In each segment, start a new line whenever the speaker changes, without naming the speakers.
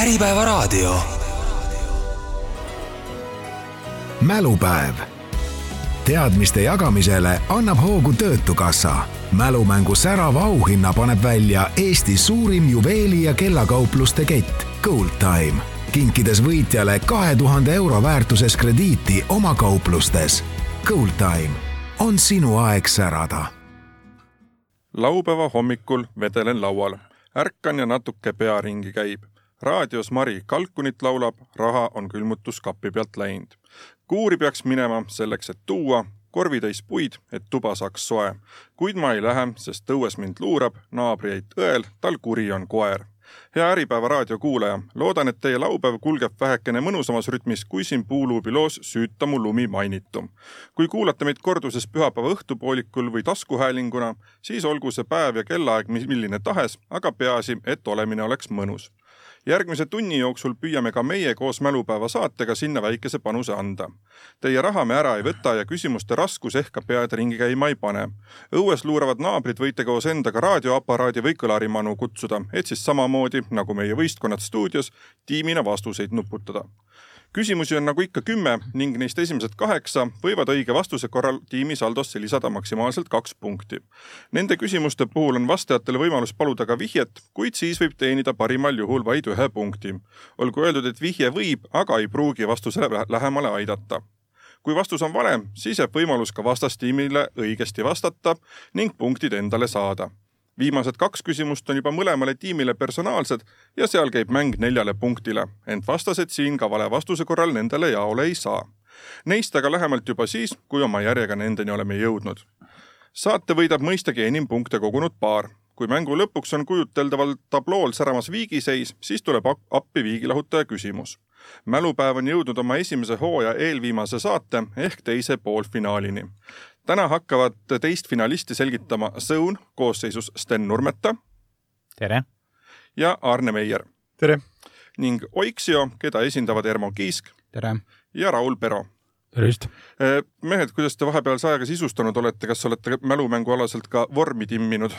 Äripäevaraadio.
mälupäev. teadmiste jagamisele annab hoogu Töötukassa. mälumängu särava auhinna paneb välja Eesti suurim juveeli- ja kellakaupluste kett Gold Time, kinkides võitjale kahe tuhande euro väärtuses krediiti oma kauplustes. Gold Time on sinu aeg särada
laupäeva hommikul vedelen laual, ärkan ja natuke pea ringi käib. Raadios Mari kalkunit laulab, raha on külmutuskapi pealt läinud. kuuri peaks minema selleks, et tuua korvitäis puid, et tuba saaks soe. kuid ma ei lähe, sest õues mind luurab naabri eit õel, tal kuri on koer hea Äripäeva raadio kuulaja, loodan, et teie laupäev kulgeb vähekene mõnusamas rütmis kui siin Puuluubi loos Süüta mu lumi mainitu. kui kuulate meid korduses pühapäeva õhtupoolikul või taskuhäälinguna, siis olgu see päev ja kellaaeg milline tahes, aga peaasi, et olemine oleks mõnus järgmise tunni jooksul püüame ka meie koos mälupäeva saatega sinna väikese panuse anda. Teie raha me ära ei võta ja küsimuste raskus ehk ka pead ringi käima ei pane. õues luuravad naabrid võite koos endaga raadioaparaadi või kõlarimanu kutsuda, et siis samamoodi nagu meie võistkonnad stuudios tiimina vastuseid nuputada küsimusi on nagu ikka kümme ning neist esimesed kaheksa võivad õige vastuse korral tiimi saldosse lisada maksimaalselt kaks punkti. Nende küsimuste puhul on vastajatele võimalus paluda ka vihjet, kuid siis võib teenida parimal juhul vaid ühe punkti. olgu öeldud, et vihje võib, aga ei pruugi vastusele lähemale aidata kui vastus on vale, siis jääb võimalus ka vastastiimile õigesti vastata ning punktid endale saada viimased kaks küsimust on juba mõlemale tiimile personaalsed ja seal käib mäng neljale punktile, ent vastased siin ka vale vastuse korral nendele jaole ei saa. Neist aga lähemalt juba siis, kui oma järjega nendeni oleme jõudnud. saate võidab mõistagi enim punkte kogunud paar. kui mängu lõpuks on kujuteldaval tablool säramas viigiseis, siis tuleb appi viigilahutaja küsimus. mälupäev on jõudnud oma esimese hooaja eelviimase saate ehk teise poolfinaalini täna hakkavad teist finalisti selgitama Sõun koosseisus Sten Nurmeta.
tere!
ja Arne Meier.
tere!
ning Oiksio, keda esindavad Ermo Kiisk.
tere!
ja Raul Pero.
tervist!
Eh, mehed, kuidas te vahepealse ajaga sisustanud olete, kas olete mälumängualaselt ka vormi timminud?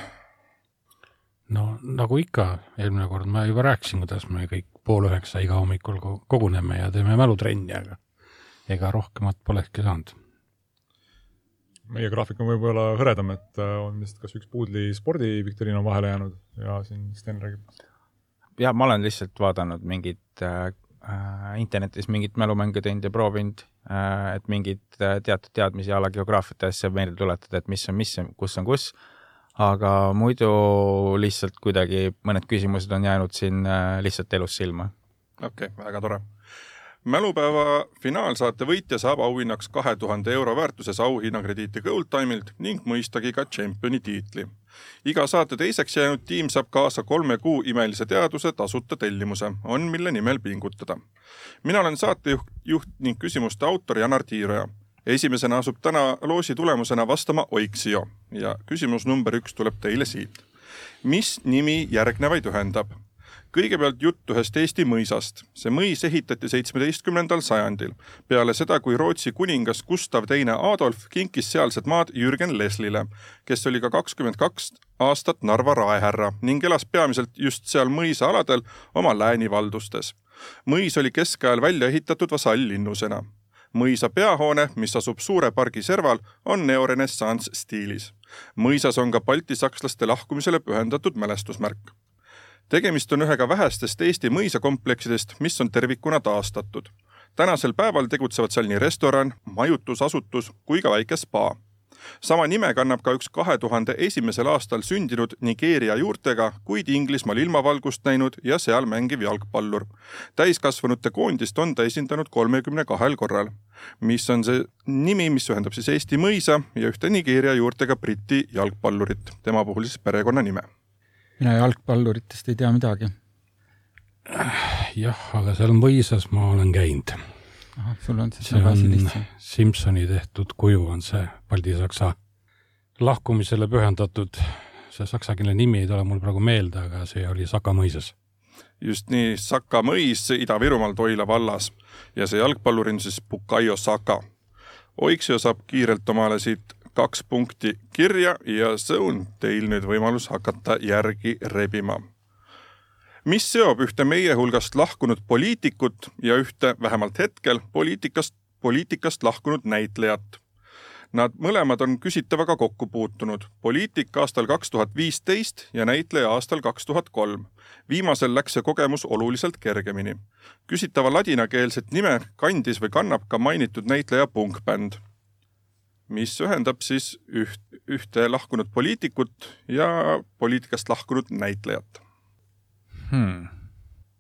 no nagu ikka, eelmine kord ma juba rääkisin, kuidas me kõik pool üheksa iga hommikul koguneme ja teeme mälutrenni, aga ega rohkemat polekski saanud
meie graafik on võib-olla hõredam, et äh, on vist kas üks puudli spordiviktoriin on vahele jäänud ja siin Sten räägib.
ja ma olen lihtsalt vaadanud mingit äh, äh internetis mingit mälumänge teinud ja proovinud äh,, et mingeid äh, teatud teadmisi a la geograafiate asja meelde tuletada, et mis on mis, kus on kus. aga muidu lihtsalt kuidagi mõned küsimused on jäänud siin äh, lihtsalt elus silma.
okei okay,, väga tore mälupäeva finaalsaate võitja saab auhinnaks kahe tuhande euro väärtuses auhinnakrediiti Goldtimeilt ning mõistagi ka tšempioni tiitli. iga saate teiseks jäänud tiim saab kaasa kolme kuu imelise teaduse tasuta tellimuse, on mille nimel pingutada. mina olen saatejuht, juht ning küsimuste autor Janar Tiiroja esimesena asub täna loosi tulemusena vastama Oiksio ja küsimus number üks tuleb teile siit. mis nimi järgnevaid ühendab? Kõigepealt jutt ühest Eesti mõisast. see mõis ehitati seitsmeteistkümnendal sajandil, peale seda, kui Rootsi kuningas Gustav Teine Adolf kinkis sealsed maad Jürgen Leslile, kes oli ka kakskümmend kaks aastat Narva raehärra ning elas peamiselt just seal mõisaaladel oma läänivaldustes. mõis oli keskajal välja ehitatud vasalllinnusena mõisa peahoone, mis asub Suure pargi serval, on neorenessanss stiilis. mõisas on ka baltisakslaste lahkumisele pühendatud mälestusmärk tegemist on ühega vähestest Eesti mõisakompleksidest, mis on tervikuna taastatud. tänasel päeval tegutsevad seal nii restoran, majutusasutus kui ka väike spa. sama nime kannab ka üks kahe tuhande esimesel aastal sündinud Nigeeria juurtega, kuid Inglismaal ilmavalgust näinud ja seal mängiv jalgpallur. täiskasvanute koondist on ta esindanud kolmekümne kahel korral. mis on see nimi, mis ühendab siis Eesti mõisa ja ühte Nigeeria juurtega Briti jalgpallurit, tema puhul siis perekonnanime
mina jalgpalluritest ei tea midagi.
jah, aga seal mõisas ma olen käinud.
ahah, sul on siis
see on lihtsam. Simsoni tehtud kuju on see baltisaksa lahkumisele pühendatud, see saksakeelne nimi ei tule mul praegu meelde, aga see oli Saka mõisas
just nii, Saka mõis Ida-Virumaal Toila vallas ja see jalgpallur on siis Bukayo Saka. Oiksio saab kiirelt omale siit kaks punkti kirja ja see on teil nüüd võimalus hakata järgi rebima. mis seob ühte meie hulgast lahkunud poliitikut ja ühte vähemalt hetkel poliitikast, poliitikast lahkunud näitlejat. Nad mõlemad on küsitavaga kokku puutunud, poliitik aastal kaks tuhat viisteist ja näitleja aastal kaks tuhat kolm. viimasel läks see kogemus oluliselt kergemini. küsitava ladinakeelset nime kandis või kannab ka mainitud näitleja punkbänd, mis ühendab siis üht, ühte lahkunud poliitikut ja poliitikast lahkunud näitlejat
hmm.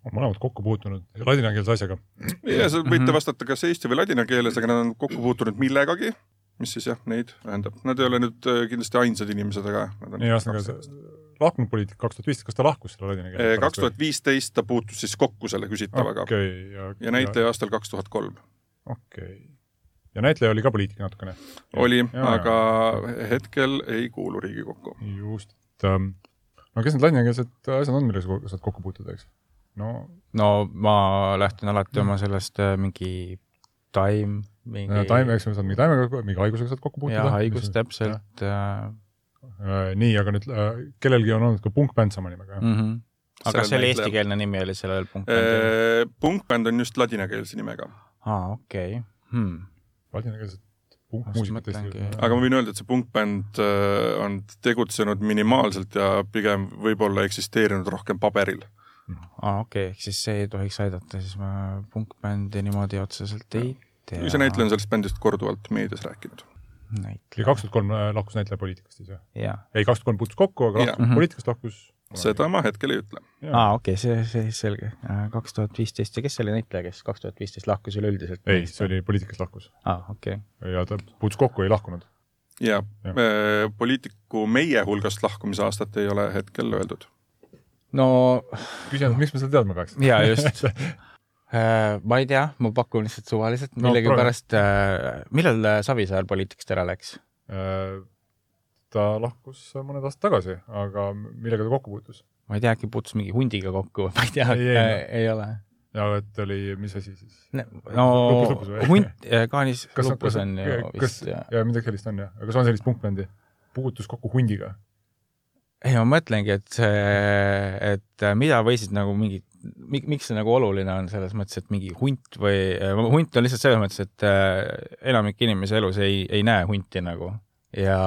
on mõlemad kokku puutunud ladinakeelse asjaga.
ja sa võite vastata kas eesti või ladina keeles, aga nad on kokku puutunud millegagi, mis siis jah, neid ühendab. Nad ei ole nüüd äh, kindlasti ainsad inimesed, aga nad on
ühesõnaga lahkunud poliitik kaks tuhat viisteist, kas ta lahkus selle ladina keele?
kaks tuhat viisteist ta puutus siis kokku selle küsitavaga
okay, ja,
ja näitleja aastal kaks tuhat kolm.
okei okay. Ja näitleja oli ka poliitik natukene?
oli, aga ja. hetkel ei kuulu Riigikokku.
just ähm,, no kes need ladinakeelsed asjad on, millega sa saad kokku puutuda, eks? no
no ma lähtun alati oma sellest äh, mingi taim, mingi
taim, eks sa saad mingi taimega, mingi haigusega saad kokku puutuda.
jah, haigus täpselt.
Äh, nii, aga nüüd äh, kellelgi on olnud ka punkbänd sama nimega, jah
Mm -hmm. aga kas see oli eestikeelne nimi oli sellel punkbändil?
punkbänd on just ladinakeelse nimega.
aa, okei okay. hmm..
Ladinakeelset punkmuusikat
mõtlengi.
aga ma võin öelda, et see punkbänd on tegutsenud minimaalselt ja pigem võib-olla eksisteerinud rohkem paberil.
aa, okei okay., ehk siis see ei tohiks aidata, siis ma punkbändi niimoodi otseselt ei tea.
see näitleja on sellest bändist korduvalt meedias rääkinud.
ja kaks tuhat kolm lahkus näitleja poliitikast siis, jah. ei, kaks tuhat kolm puutus kokku, aga lahkus
Mhm.
poliitikast lahkus
seda ma hetkel ei ütle.
aa, okei okay,, see, see selge. kaks tuhat viisteist ja kes see oli näitleja, kes kaks tuhat viisteist lahkus üleüldiselt?
ei, see oli poliitikast lahkus.
aa, okei okay..
ja ta puutus kokku, ei lahkunud.
ja
Jah.
poliitiku meie hulgast lahkumise aastat ei ole hetkel öeldud.
no
küsi ainult, miks me seda teadma peaks?
jaa, just ma ei tea, ma pakun lihtsalt suvaliselt
No,
millegipärast äh, millal Savisaar poliitikast ära läks?
Äh, ta lahkus mõned aastad tagasi, aga millega ta kokku puutus?
ma ei tea, äkki puutus mingi hundiga kokku, ma ei tea,
Ei,
ei,
ei,
ole.
ja et oli, mis asi siis?
no
Lupus, lupus või?
hunt, kaanis
Kas-
lupus
kas-
on ju
kas-
vist ja
ja midagi sellist on jah, aga kas on sellist punkbändi? puutus kokku hundiga?
ei, ma mõtlengi, et see, et äh, mida või siis nagu mingid, miks see nagu oluline on selles mõttes, et mingi hunt või, hunt on lihtsalt selles mõttes, et äh, enamik inimese elus ei, ei näe hunti nagu ja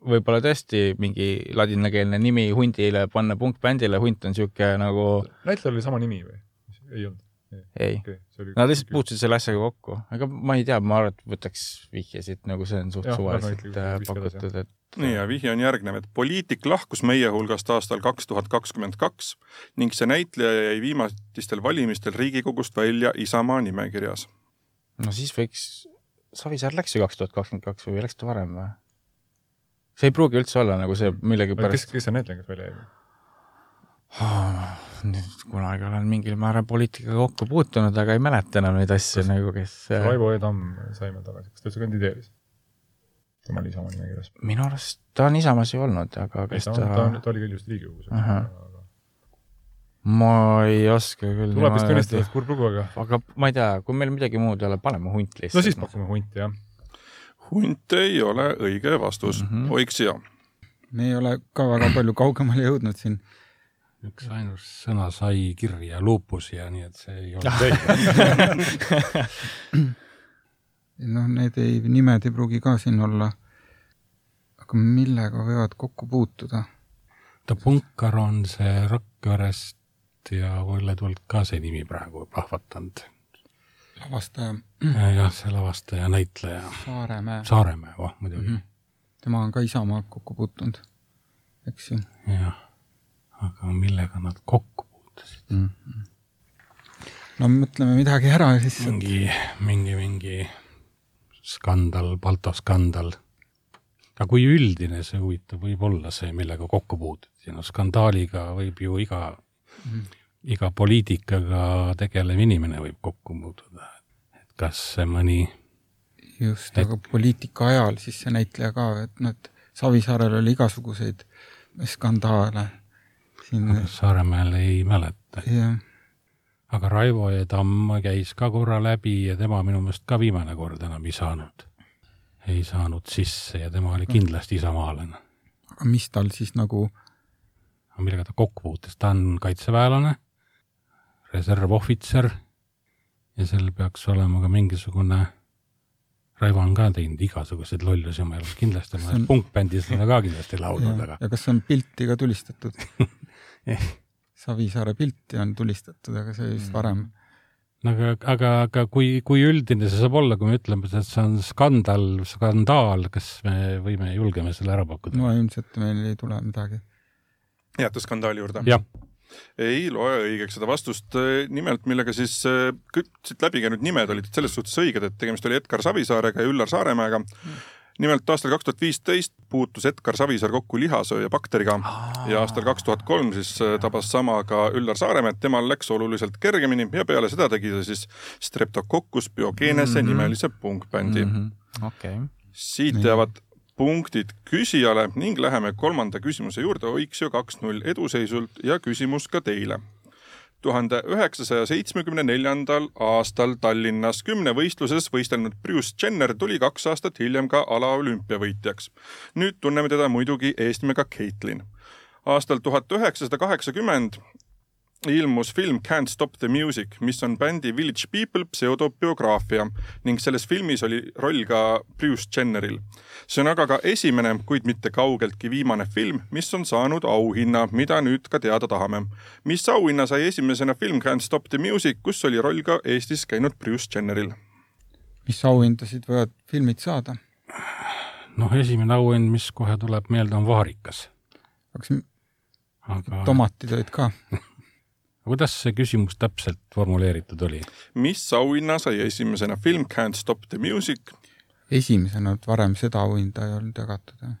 võib-olla tõesti mingi ladinakeelne nimi hundile panna punkbändile, hunt on niisugune nagu
näitlejal oli sama nimi või? ei olnud?
ei
okei okay,,
Nad lihtsalt puutusid selle asjaga kokku, aga ma ei tea, ma arvan, et võtaks vihje siit, nagu see on suht
Jah,
suvaliselt äh, pakutud, et
nii ja vihje on järgnev, et poliitik lahkus meie hulgast aastal kaks tuhat kakskümmend kaks ning see näitleja jäi viimastel valimistel Riigikogust välja Isamaa nimekirjas.
no siis võiks, Savisaar läks ju kaks tuhat kakskümmend kaks või läks ta varem või? See ei pruugi üldse olla nagu see
kes,
millegipärast
kes see näitleja, kes välja jäi?
Ah, nüüd kunagi olen mingil määral poliitikaga kokku puutunud, aga ei mäleta enam neid asju nagu, kes
Raivo E. Tamm sai meil tagasi, kas ta üldse kandideeris? tema oli Isamaa nimekirjas.
minu arust ta on Isamaas ju olnud, aga
ei,
kas
ta
ta,
on, ta on, ta oli küll just Riigikogus.
Ahah. ma ei oska küll
tuleb vist tunnistada, et kurb lugu, aga
aga ma ei tea, kui meil midagi muud ei ole, paneme hunt lihtsalt.
no siis pakume hunti, jah.
Hunt ei ole õige vastus mm. -hmm. Oiksio.
me ei ole ka väga palju kaugemale jõudnud siin.
üks ainus sõna sai kirja luupus ja nii et see ei olnud õige.
noh, need ei, nimed ei pruugi ka siin olla. aga millega võivad kokku puutuda?
ta punkar on see Rakverest ja Võlle tuld ka see nimi praegu plahvatanud.
Lavastaja
jah, see lavastaja, näitleja,
Saaremäe,
Saaremäe, oh muidugi,
tema on ka Isamaaga kokku puutunud, eks ju.
jah. aga millega nad kokku puutusid?
no mõtleme midagi ära siis
mingi, mingi, mingi skandal, Balto skandal. aga kui üldine see huvitav võib olla see, millega kokku puututi, no skandaaliga võib ju iga mm., iga poliitikaga tegelev inimene võib kokku puutuda. et kas see mõni,
just, aga poliitika ajal siis see näitleja ka, et noh, et Savisaarel oli igasuguseid skandaale siin,
Saaremaal ei mäleta, aga Raivo E. Tamm käis ka korra läbi ja tema minu meelest ka viimane kord enam ei saanud, ei saanud sisse ja tema oli kindlasti isamaalane.
aga mis tal siis nagu
millega ta kokku puutus, ta on kaitseväelane, reservohvitser ja seal peaks olema ka mingisugune Raivo on ka teinud igasuguseid lollusi oma elus, kindlasti
on-
punkbändis on ta ka kindlasti laulnud, aga
ja kas on pilti ka tulistatud Savisaare pilti on tulistatud, aga see vist varem.
no aga, aga, aga kui, kui üldine see saab olla, kui me ütleme, et see on skandal, skandaal, kas me võime, julgeme selle ära pakkuda?
no ilmselt meil ei tule midagi.
jääte skandaali juurde?
jah.
Ei loe õigeks seda vastust, nimelt millega siis äh, kõik siit läbi käinud nimed olid selles suhtes õiged, et tegemist oli Edgar Savisaarega ja Üllar Saaremäega. nimelt aastal kaks tuhat viisteist puutus Edgar Savisaar kokku lihasööja bakteriga ja aastal kaks tuhat kolm siis äh, tabas sama ka Üllar Saaremäed, temal läks oluliselt kergemini ja peale seda tegi ta siis Streptococcus pyogenese mm -hmm. nimelise punkbändi mm. -hmm.
okei okay.
siit jäävad punktid küsijale ning läheme kolmanda küsimuse juurde, hoiks ju kaks-null eduseisult ja küsimus ka teile. tuhande üheksasaja seitsmekümne neljandal aastal Tallinnas kümnevõistluses võistelnud Bruce Jenner tuli kaks aastat hiljem ka alaolümpiavõitjaks. nüüd tunneme teda muidugi eesnimega Caitlin. aastal tuhat üheksasada kaheksakümmend ilmus film Can't Stop the Music, mis on bändi Village People pseudobiograafia ning selles filmis oli roll ka Bruce Jenneril. see on aga ka esimene, kuid mitte kaugeltki viimane film, mis on saanud auhinna, mida nüüd ka teada tahame. mis auhinna sai esimesena film Can't Stop the Music, kus oli roll ka Eestis käinud Bruce Jenneril?
mis auhindasid võivad filmid saada?
noh, esimene auhind, mis kohe tuleb meelde, on Vaarikas.
kas
aga
tomatid olid ka?
kuidas see küsimus täpselt formuleeritud oli?
mis auhinna sai esimesena film Can't Stop the Music?
esimesena, et varem seda auhinda ei olnud jagatud, jah?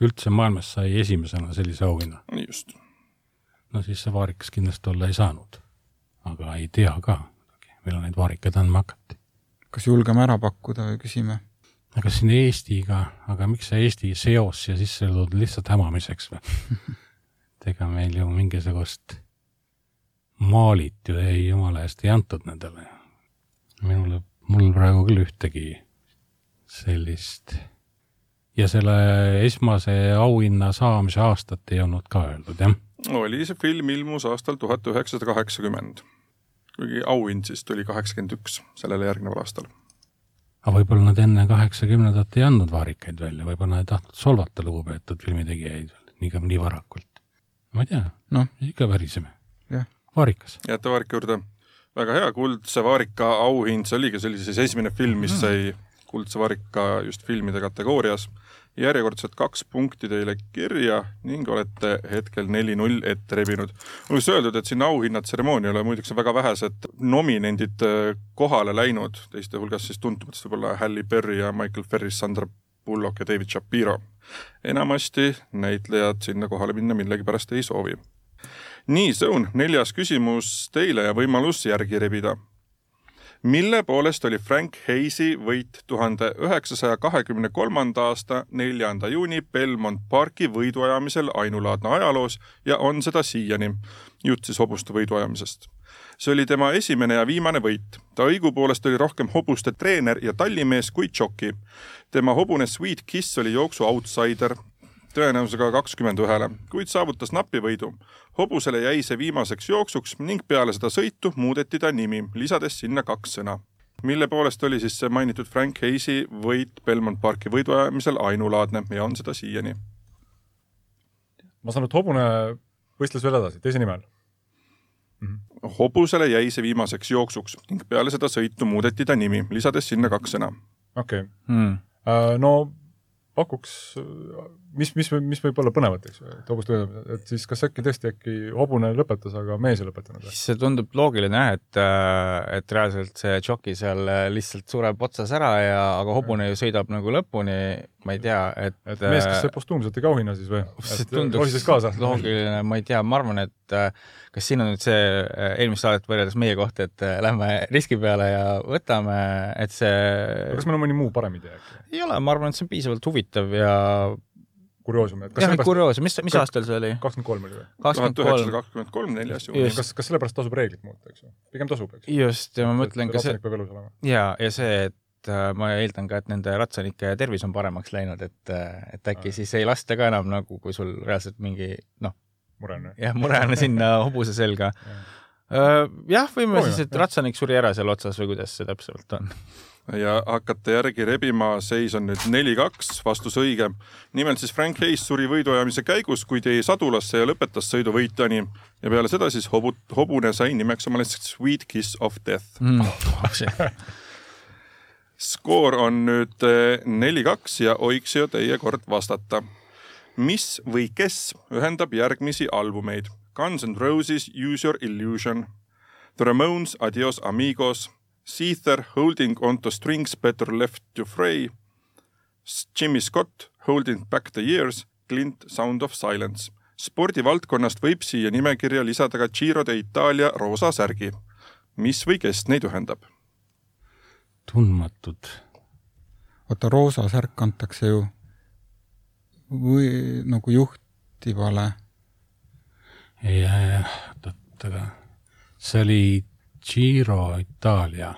üldse maailmas sai esimesena sellise auhinna.
just.
no siis see Vaarikas kindlasti olla ei saanud. aga ei tea ka, millal neid vaarikaid andma hakati.
kas julgeme ära pakkuda või küsime?
aga siin Eestiga, aga miks see Eesti seos siia sisse toodud lihtsalt hämamiseks või? et ega meil ju mingisugust maalit ju ei jumala eest ei antud nendele. minule, mul praegu küll ühtegi sellist ja selle esmase auhinna saamise aastat ei olnud ka öeldud, jah?
oli see film ilmus aastal tuhat üheksasada kaheksakümmend. kuigi auhind siis tuli kaheksakümmend üks sellele järgneval aastal.
aga võib-olla nad enne kaheksakümnendat ei andnud vaarikaid välja, võib-olla nad ei tahtnud solvata lugupeetud filmitegijaid nii, nii varakult. ma ei tea,
noh,
ikka väriseme. Vaarikas.
jääte vaarika juurde? väga hea, Kuldse vaarika auhind, see oligi, see oli siis esimene film, mis sai Kuldse vaarika just filmide kategoorias. järjekordselt kaks punkti teile kirja ning olete hetkel neli-null ette rebinud. olgu öeldud, et sinna auhinnatseremooniale muideks on väga vähesed nominendid äh, kohale läinud, teiste hulgas siis tuntumatest võib-olla Halle Berry ja Michael Ferris, Sandra Bullock ja David Shapiro. enamasti näitlejad sinna kohale minna millegipärast ei soovi. Nii, Sõun, neljas küsimus teile ja võimalus järgi rebida mille poolest oli Frank Hayes'i võit tuhande üheksasaja kahekümne kolmanda aasta neljanda juuni Belmont Parki võiduajamisel ainulaadne ajaloos ja on seda siiani. jutt siis hobuste võiduajamisest. see oli tema esimene ja viimane võit. ta õigupoolest oli rohkem hobuste treener ja tallimees kui joki. tema hobune Sweet Kiss oli jooksu outsider, tõenäosusega kakskümmend ühele, kuid saavutas napi võidu. hobusele jäi see viimaseks jooksuks ning peale seda sõitu muudeti ta nimi, lisades sinna kaks sõna. mille poolest oli siis see mainitud Frank Hayes'i võit Belmont Parki võiduajamisel ainulaadne ja on seda siiani.
ma saan aru, et hobune võistles veel edasi, teise nimel?
hobusele jäi see viimaseks jooksuks ning peale seda sõitu muudeti ta nimi, lisades sinna kaks sõna.
okei okay.
Hmm.
uh,, no pakuks, mis, mis, mis võib olla põnevat, eks ju, et hobust võidab, et siis kas äkki tõesti äkki hobune lõpetas, aga mees ei lõpetanud
see tundub loogiline jah, et, et reaalselt see joki seal lihtsalt sureb otsas ära ja, aga hobune ju sõidab nagu lõpuni, ma ei tea, et
et mees, kas sai postuumselt ikka auhinna siis või?
see
kaasa?
loogiline, ma ei tea, ma arvan, et äh, kas siin on nüüd see äh, eelmist saadet võrreldes meie koht, et äh, lähme riski peale ja võtame, et see
kas meil on mõni muu parem idee äkki?
ei ole, ma arvan, et see on piisavalt huvitav ja
kurioosumi.
jah, kurioosum, mis, mis aastal see oli?
kakskümmend kolm oli või?
tuhat üheksasada kakskümmend kolm, neli
asju.
kas, kas sellepärast tasub reeglit muuta, eks ju? pigem tasub, eks ju.
just, ja ma mõtlen ka see, ja, ja see, et äh, ma eeldan ka, et nende ratsanike tervis on paremaks läinud, et, äh, et äkki
ja.
siis ei lasta ka enam nagu, kui sul reaalselt mingi noh,
mure on
jah, mure on sinna hobuse selga ja. Äh, jah, võime Proovime, siis, et ratsanik suri ära seal otsas või kuidas see täpsemalt on
ja hakkate järgi rebima, seis on nüüd neli-kaks, vastus õige. nimelt siis Frank Hayes suri võiduajamise käigus, kuid jäi sadulasse ja lõpetas sõidu võitjani ja peale seda siis hobu, hobune sai nimeks omale Sweet Kiss of Death mm. Oh, skoor on nüüd eh, neli-kaks ja Oiksio, teie kord vastata. mis või kes ühendab järgmisi albumeid? Guns N Roses, Use Your Illusion. The Ramones, Adios Amigos Seether holding on to strings better left to fray. Jimmy Scott holding back the years, Clint Sound of Silence. spordivaldkonnast võib siia nimekirja lisada ka Giro de Itaalia roosa särgi. mis või kes neid ühendab?
tundmatud.
vaata, roosa särk antakse ju või nagu juhtivale.
jah, oot-oot, aga see oli Giro Itaalia.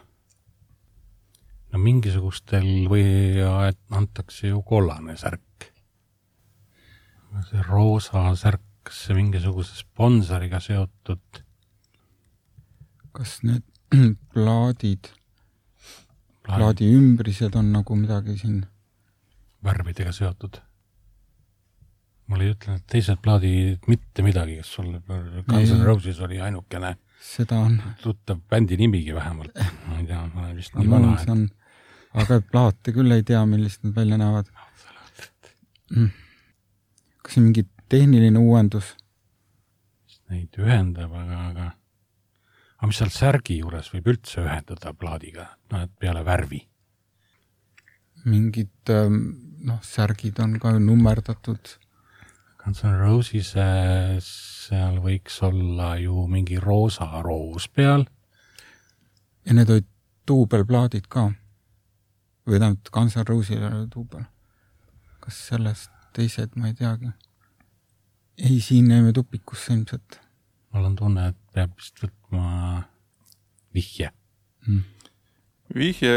no mingisugustel või antakse ju kollane särk. see roosa särk, kas see mingisuguse sponsoriga seotud?
kas need plaadid, plaadi ümbrised on nagu midagi siin?
värvidega seotud mul ei ütle need teised plaadid mitte midagi, kes sul, Guns N Roses oli ainukene
seda on.
tuttav bändi nimigi vähemalt, ma ei tea, ma olen vist nii vana,
et. aga plaate küll ei tea, millised nad välja näevad. Mm. kas see on mingi tehniline uuendus?
Neid ühendab, aga, aga, aga mis seal särgi juures võib üldse ühendada plaadiga, noh, et peale värvi?
mingid ähm, noh, särgid on ka ju nummerdatud
Guns N Roses, seal võiks olla ju mingi roosa roos peal.
ja need olid duubelplaadid ka. või tähendab, Guns N Rosesil oli duubel. kas sellest teised, ma ei teagi. ei, siin jäime tupikusse ilmselt.
mul on tunne, et peab vist võtma vihje mm
vihje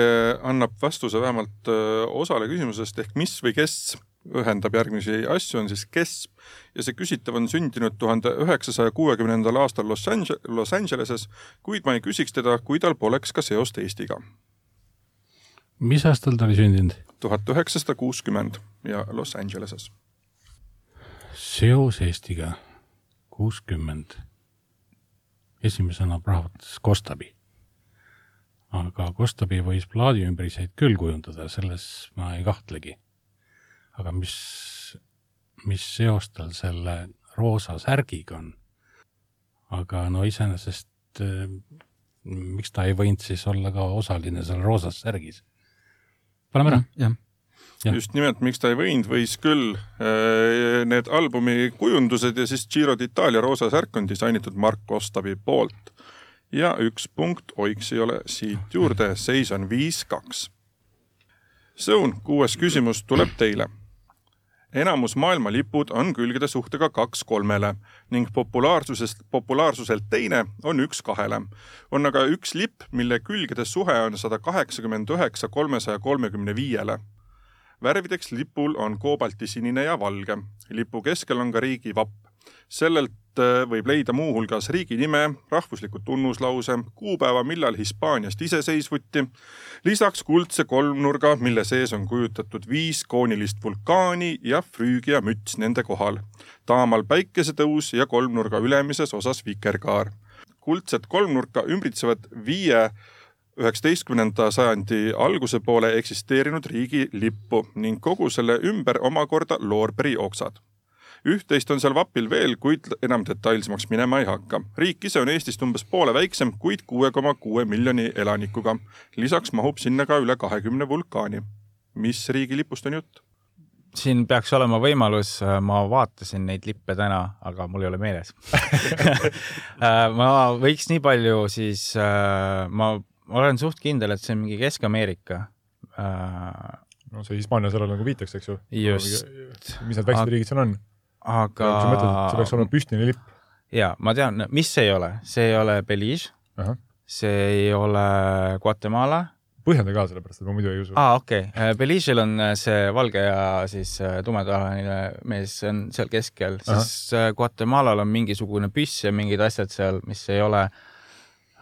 annab vastuse vähemalt äh, osale küsimusest ehk mis või kes ühendab järgmisi asju, on siis KESP ja see küsitav on sündinud tuhande üheksasaja kuuekümnendal aastal Los Angeles, Los Angeleses, kuid ma ei küsiks teda, kui tal poleks ka seost Eestiga.
mis aastal ta oli sündinud?
tuhat üheksasada kuuskümmend ja Los Angeleses.
seos Eestiga, kuuskümmend. esimesena prahvatas Kostabi. aga Kostabi võis plaadi ümbrisjaid küll kujundada, selles ma ei kahtlegi aga mis, mis seos tal selle roosa särgiga on? aga no iseenesest eh, miks ta ei võinud siis olla ka osaline seal roosas särgis? paneme ära.
Mm, jah
Ja. just nimelt, miks ta ei võinud, võis küll eh, need albumi kujundused ja siis Giro d'Itaalia roosa särk on disainitud Mark Ostavi poolt. ja üks punkt oiks ei ole siit juurde, seis on viis-kaks. Sõun, kuues küsimus tuleb teile enamus maailma lipud on külgede suhtega kaks kolmele ning populaarsusest, populaarsuselt teine on üks kahele. on aga üks lipp, mille külgede suhe on sada kaheksakümmend üheksa kolmesaja kolmekümne viiele. värvideks lipul on koobaltisinine ja valge. lipu keskel on ka riigi vapp sellelt äh, võib leida muuhulgas riigi nime, rahvusliku tunnuslause, kuupäeva, millal Hispaaniast iseseisvuti, lisaks kuldse kolmnurga, mille sees on kujutatud viis koonilist vulkaani ja Früügia müts nende kohal. taamal päikesetõus ja kolmnurga ülemises osas vikerkaar. kuldset kolmnurka ümbritsevad viie üheksateistkümnenda sajandi alguse poole eksisteerinud riigilippu ning kogu selle ümber omakorda loorberi oksad üht-teist on seal vapil veel, kuid enam detailsemaks minema ei hakka. riik ise on Eestist umbes poole väiksem, kuid kuue koma kuue miljoni elanikuga. lisaks mahub sinna ka üle kahekümne vulkaani. mis riigilipust on jutt?
siin peaks olema võimalus, äh, ma vaatasin neid lippe täna, aga mul ei ole meeles äh, ma võiks nii palju siis, äh, ma olen suht kindel, et see on mingi Kesk-Ameerika.
no see Hispaania sellele nagu viitaks, eks ju.
just.
mis need väiksed riigid seal on?
aga.
sa mõtled, et see peaks olema püstine lipp?
jaa, ma tean, mis see ei ole, see ei ole Belize uh, -huh. see ei ole Guatemala.
põhjenda ka, sellepärast et ma muidu ei usu.
aa, okei okay., Belize'il on äh, see valge ja siis äh, tumedahaline mees on seal keskel uh, -huh. siis Guatemalal on mingisugune püss ja mingid asjad seal, mis ei ole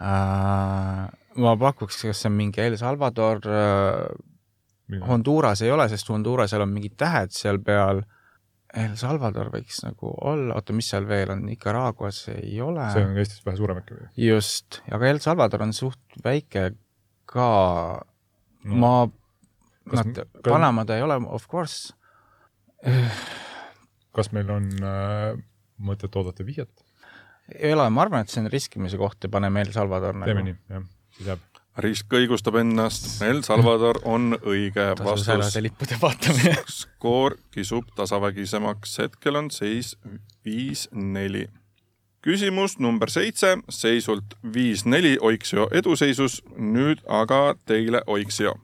äh, ma pakuks, kas see on mingi El Salvador äh,, Honduras ei ole, sest Hondurasel on mingid tähed seal peal äh, El Salvador võiks nagu olla, oota, mis seal veel on, Nicaraguas ei ole.
see on Eestist vähe suurem või?
just, aga El Salvador on suht väike ka no. ma, nad, Panama ta ei ole, of course.
kas meil on äh, mõtet oodata vihjet?
ei ole, ma arvan, et see on riskimise koht ja paneme El Salvador
nagu. teeme nii, jah, siis jääb.
Risk õigustab ennast, El Salvador on õige vastus.
lippude vaatamine
skoor kisub tasavägisemaks, hetkel on seis viis-neli küsimus number seitse, seisult viis-neli Oiksio eduseisus, nüüd aga teile Oiksio.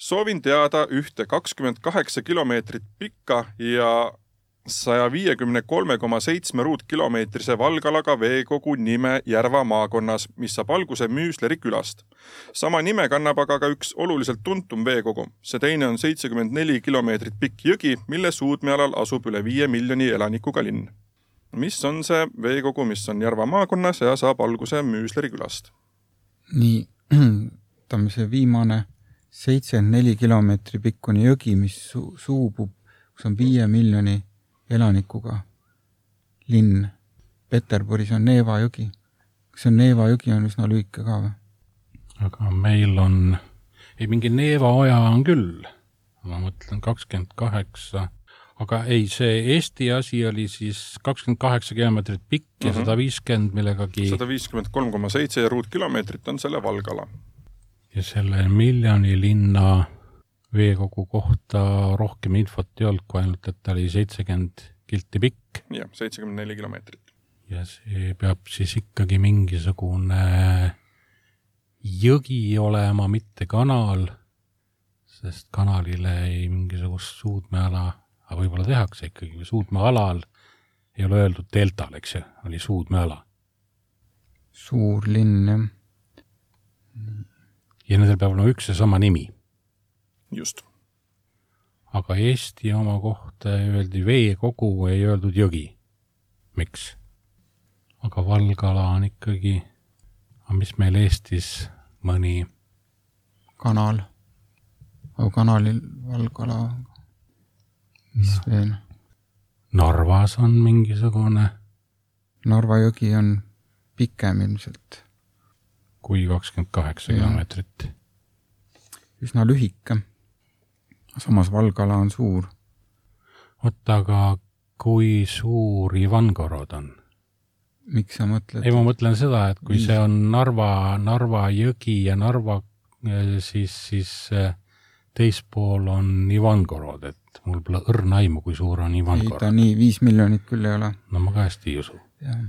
soovin teada ühte kakskümmend kaheksa kilomeetrit pikka ja saja viiekümne kolme koma seitsme ruutkilomeetrise valgalaga veekogu nime Järva maakonnas, mis saab alguse Müüsleri külast. sama nime kannab aga ka üks oluliselt tuntum veekogu. see teine on seitsekümmend neli kilomeetrit pikk jõgi, mille suudmealal asub üle viie miljoni elanikuga linn mis on see veekogu, mis on Järva maakonnas ja saab alguse Müüsleri külast?
nii, ütleme see viimane seitsekümmend neli kilomeetri pikkune jõgi, mis su suubub, kus on viie miljoni elanikuga linn. Peterburis on Neeva jõgi. kas see on Neeva jõgi, on üsna lühike ka või?
aga meil on, ei mingi Neeva oja on küll, ma mõtlen kakskümmend kaheksa aga ei, see Eesti asi oli siis kakskümmend kaheksa kilomeetrit pikk ja mhm. sada viiskümmend millegagi.
sada viiskümmend kolm koma seitse ruutkilomeetrit on selle valgala.
ja selle miljoni linna veekogu kohta rohkem infot ei olnud, kui ainult, et ta oli seitsekümmend kilti pikk.
jah, seitsekümmend neli kilomeetrit.
ja see peab siis ikkagi mingisugune jõgi olema, mitte kanal, sest kanalile ei mingisugust suudmeala aga võib-olla tehakse ikkagi, suudmealal ei ole öeldud deltal, eks ju, oli suudmeala.
suur linn, jah.
ja nendel peab olema üks ja sama nimi.
Just.
aga Eesti oma kohta öeldi veekogu, ei öeldud jõgi. miks? aga Valgala on ikkagi, aga mis meil Eestis mõni
kanal, kanalil Valgala mis no. veel?
Narvas on mingisugune.
Narva jõgi on pikem ilmselt.
kui kakskümmend kaheksa kilomeetrit.
üsna lühike. Samas Valgala on suur.
oota, aga kui suur Ivangorod on?
miks sa mõtled?
ei, ma mõtlen seda, et kui Viis. see on Narva, Narva jõgi ja Narva, eh, siis, siis eh, teispool on Ivangorod, et mul pole õrna aimu, kui suur on Ivankov.
ei, ta nii viis miljonit küll ei ole.
no ma ka hästi ei usu.
jah.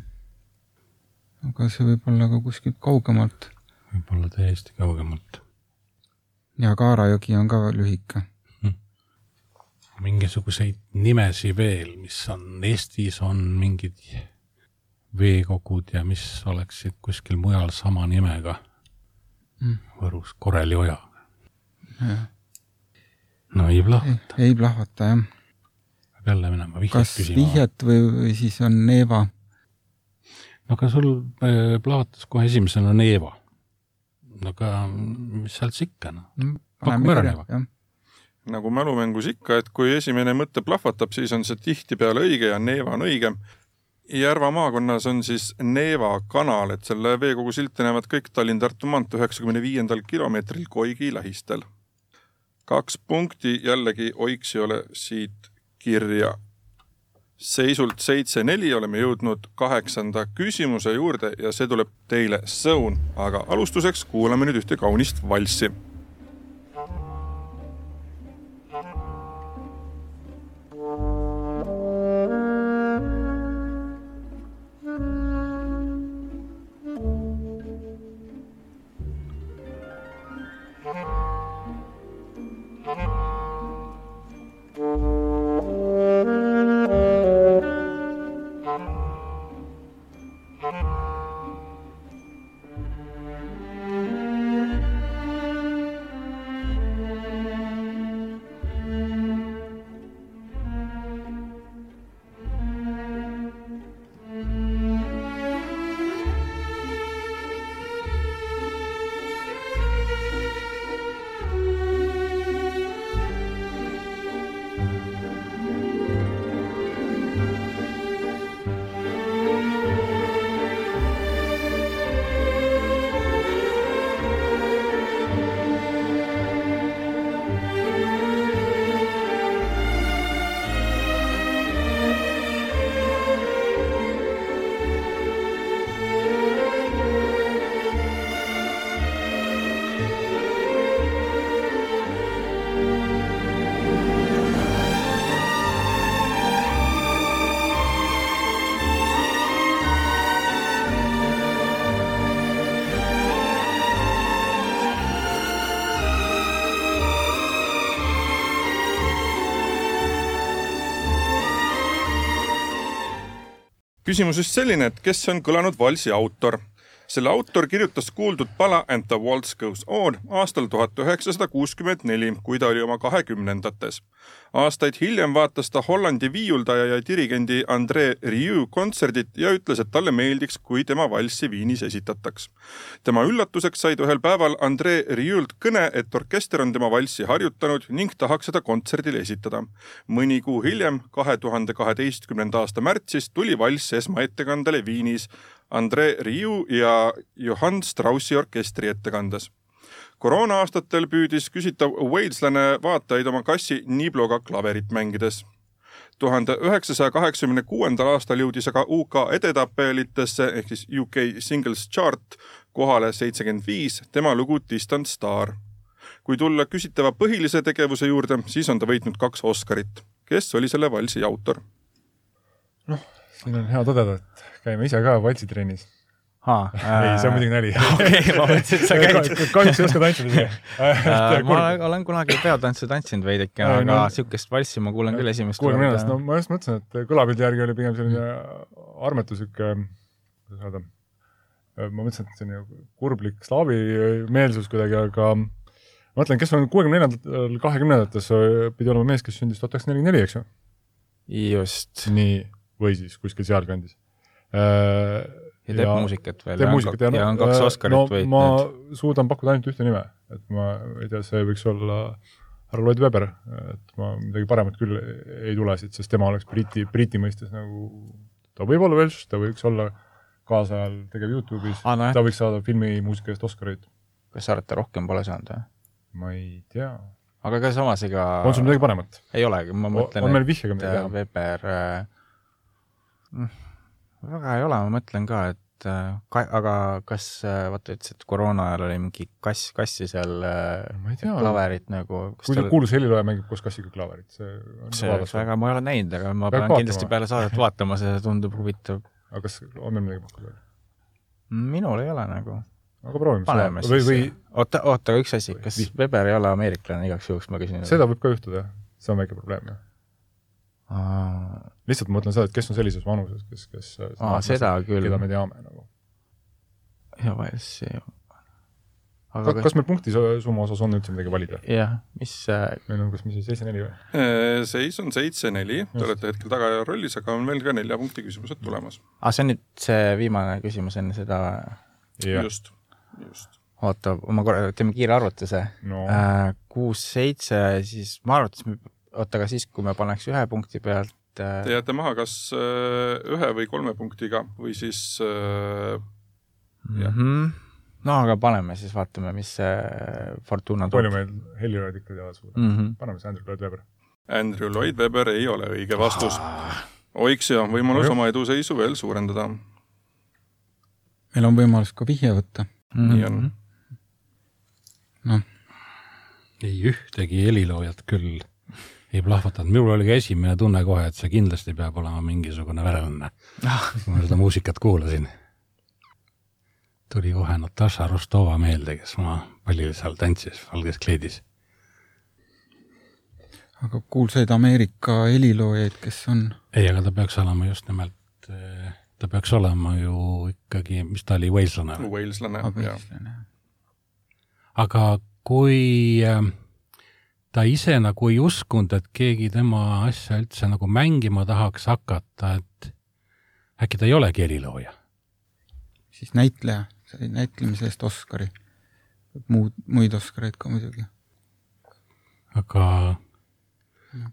aga see võib olla ka kuskilt kaugemalt.
võib-olla täiesti kaugemalt.
ja Kaara jõgi on ka lühike.
Mingisuguseid nimesi veel, mis on Eestis, on mingid veekogud ja mis oleksid kuskil mujal sama nimega hm.. Võrus Koreli oja. jah no ei plahvata.
ei plahvata, jah.
peab jälle minema vihjet
kas
küsima.
kas vihjet või, või siis on Neeva?
no aga sul äh, plahvatas kohe esimesena Neeva. no aga mis sealt siis ikka, noh mm,. pakume ära Neeva.
Nagu mälumängus ikka, et kui esimene mõte plahvatab, siis on see tihtipeale õige ja Neeva on õige. Järva maakonnas on siis Neeva kanal, et selle veekogu silti näevad kõik Tallinn-Tartu maantee üheksakümne viiendal kilomeetril Koigi lähistel kaks punkti jällegi Oiksiole siit kirja. seisult seitse-neli oleme jõudnud kaheksanda küsimuse juurde ja see tuleb teile sõun, aga alustuseks kuulame nüüd ühte kaunist valssi küsimus just selline, et kes on kõlanud valsi autor selle autor kirjutas kuuldud pala And the waltz goes on aastal tuhat üheksasada kuuskümmend neli, kui ta oli oma kahekümnendates. aastaid hiljem vaatas ta Hollandi viiuldaja ja dirigendi Andre Rieu kontserdit ja ütles, et talle meeldiks, kui tema valssi Viinis esitataks. tema üllatuseks sai ta ühel päeval Andre Rieult kõne, et orkester on tema valssi harjutanud ning tahaks seda kontserdil esitada. mõni kuu hiljem, kahe tuhande kaheteistkümnenda aasta märtsis tuli valss esmaettekandele Viinis Andre Riu ja Johann Straussi orkestri ettekandes. koroona aastatel püüdis küsitav Waleslane vaatajaid oma kassi Nibloga klaverit mängides. tuhande üheksasaja kaheksakümne kuuendal aastal jõudis aga UK edetabelitesse ehk siis UK Singles Chart kohale seitsekümmend viis tema lugu Distant Star. kui tulla küsitava põhilise tegevuse juurde, siis on ta võitnud kaks Oscarit. kes oli selle valsi autor?
noh, siin on hea tõdeda, et käime ise ka valtsitrennis.
Aa,
ei, see on muidugi nali.
okei, ma mõtlesin, et sa käid.
kahjuks ei oska tantsida ise
ma olen, kunagi peotantsu tantsinud veidike, aga no, niisugust valssi ma kuulen küll esimest
korda. kuuekümne neljandast, no ma just mõtlesin, et kõlapildi järgi oli pigem selline armetu sihuke, kuidas öelda, ma mõtlesin, et selline kurblik slaavi meelsus kuidagi, aga ma mõtlen, kes on kuuekümne neljandal, kahekümnendates, pidi olema mees, kes sündis tuhat üheksasada nelikümmend neli, eks ju?
just.
nii, või siis kuskil sealkandis Äh,
ja teeb muusikat veel.
teeb muusikat ja,
ja on kaks
äh,
Oscarit
no,
võitnud.
ma suudan pakkuda ainult ühte nime, et ma ei tea, see võiks olla härra Lloyd Webber, et ma midagi paremat küll ei tule siit, sest tema oleks Briti, Briti mõistes nagu, ta võib olla Welsh, ta võiks olla kaasajal tegev Youtube'is ah,, no, ta võiks saada filmimuusika eest Oscarit.
kas sa arvad, ta rohkem pole saanud või?
ma ei tea.
aga ka samas ega
on sul midagi paremat?
ei olegi, ma mõtlen,
midagi
teha? Weber äh, väga ei ole, ma mõtlen ka, et äh, ka, aga kas, äh, vaata, ütlesid, et koroona ajal oli mingi kass, kassi seal
ei tea,
klaverit nagu.
kui tal... kuulus helilooja mängib koos kassiga klaverit, see
see oleks väga, ma ei ole näinud, aga ma Peab pean vaatama. kindlasti peale saadet vaatama, see tundub huvitav.
aga kas on meil midagi pakkuda?
minul ei ole nagu.
aga proovime
paneme siis või... oota, oota, üks asi, kas. Weber ei ole ameeriklane, igaks juhuks ma küsin.
seda võib ka juhtuda, see on väike probleem, jah lihtsalt ma mõtlen seda, et kes on sellises vanuses, kes, kes
Aa, seda küll.
keda me teame nagu.
ja Walesi
aga kas, kas meil punkti summa osas on üldse midagi valida?
jah, mis äh...
meil on, kas mis see seitse-neli või?
Äh, seis on seitse-neli, te olete hetkel tagaja rollis, aga on veel ka nelja punkti küsimused tulemas.
aa, ah, see on nüüd see viimane küsimus enne seda?
just, just.
oota, ma korra, teeme kiire arvutuse
no..
Äh, kuus-seitse, siis ma arvates, oota, aga siis, kui me paneks ühe punkti pealt
äh.... Te jääte maha kas äh, ühe või kolme punktiga või siis äh,
mm -hmm. no aga paneme siis, vaatame, mis see Fortuna
toob. palju meil heliloojad ikka teada suudab mm. -hmm. paneme siis Andrew Lloyd Webber.
Andrew Lloyd Webber ei ole õige vastus ah.. oiks ja võimalus oma eduseisu veel suurendada.
meil on võimalus ka vihje võtta
mm. -hmm. nii on.
noh. ei ühtegi heliloojat küll ei plahvatanud, minul oli ka esimene tunne kohe, et see kindlasti peab olema mingisugune vereõnne ah.. kui ma seda muusikat kuulasin. tuli kohe Natasha Rostova meelde, kes ma palju seal tantsis valges kleidis.
aga kuulsaid Ameerika heliloojaid, kes on?
ei, aga ta peaks olema just nimelt, eh, ta peaks olema ju ikkagi, mis ta oli, Waleslane?
Waleslane, jah.
aga kui äh, ta ise nagu ei uskunud, et keegi tema asja üldse nagu mängima tahaks hakata, et äkki ta ei olegi helilooja.
siis näitleja, sai näitlemise eest Oscari. muud, muid Oscareid ka muidugi.
aga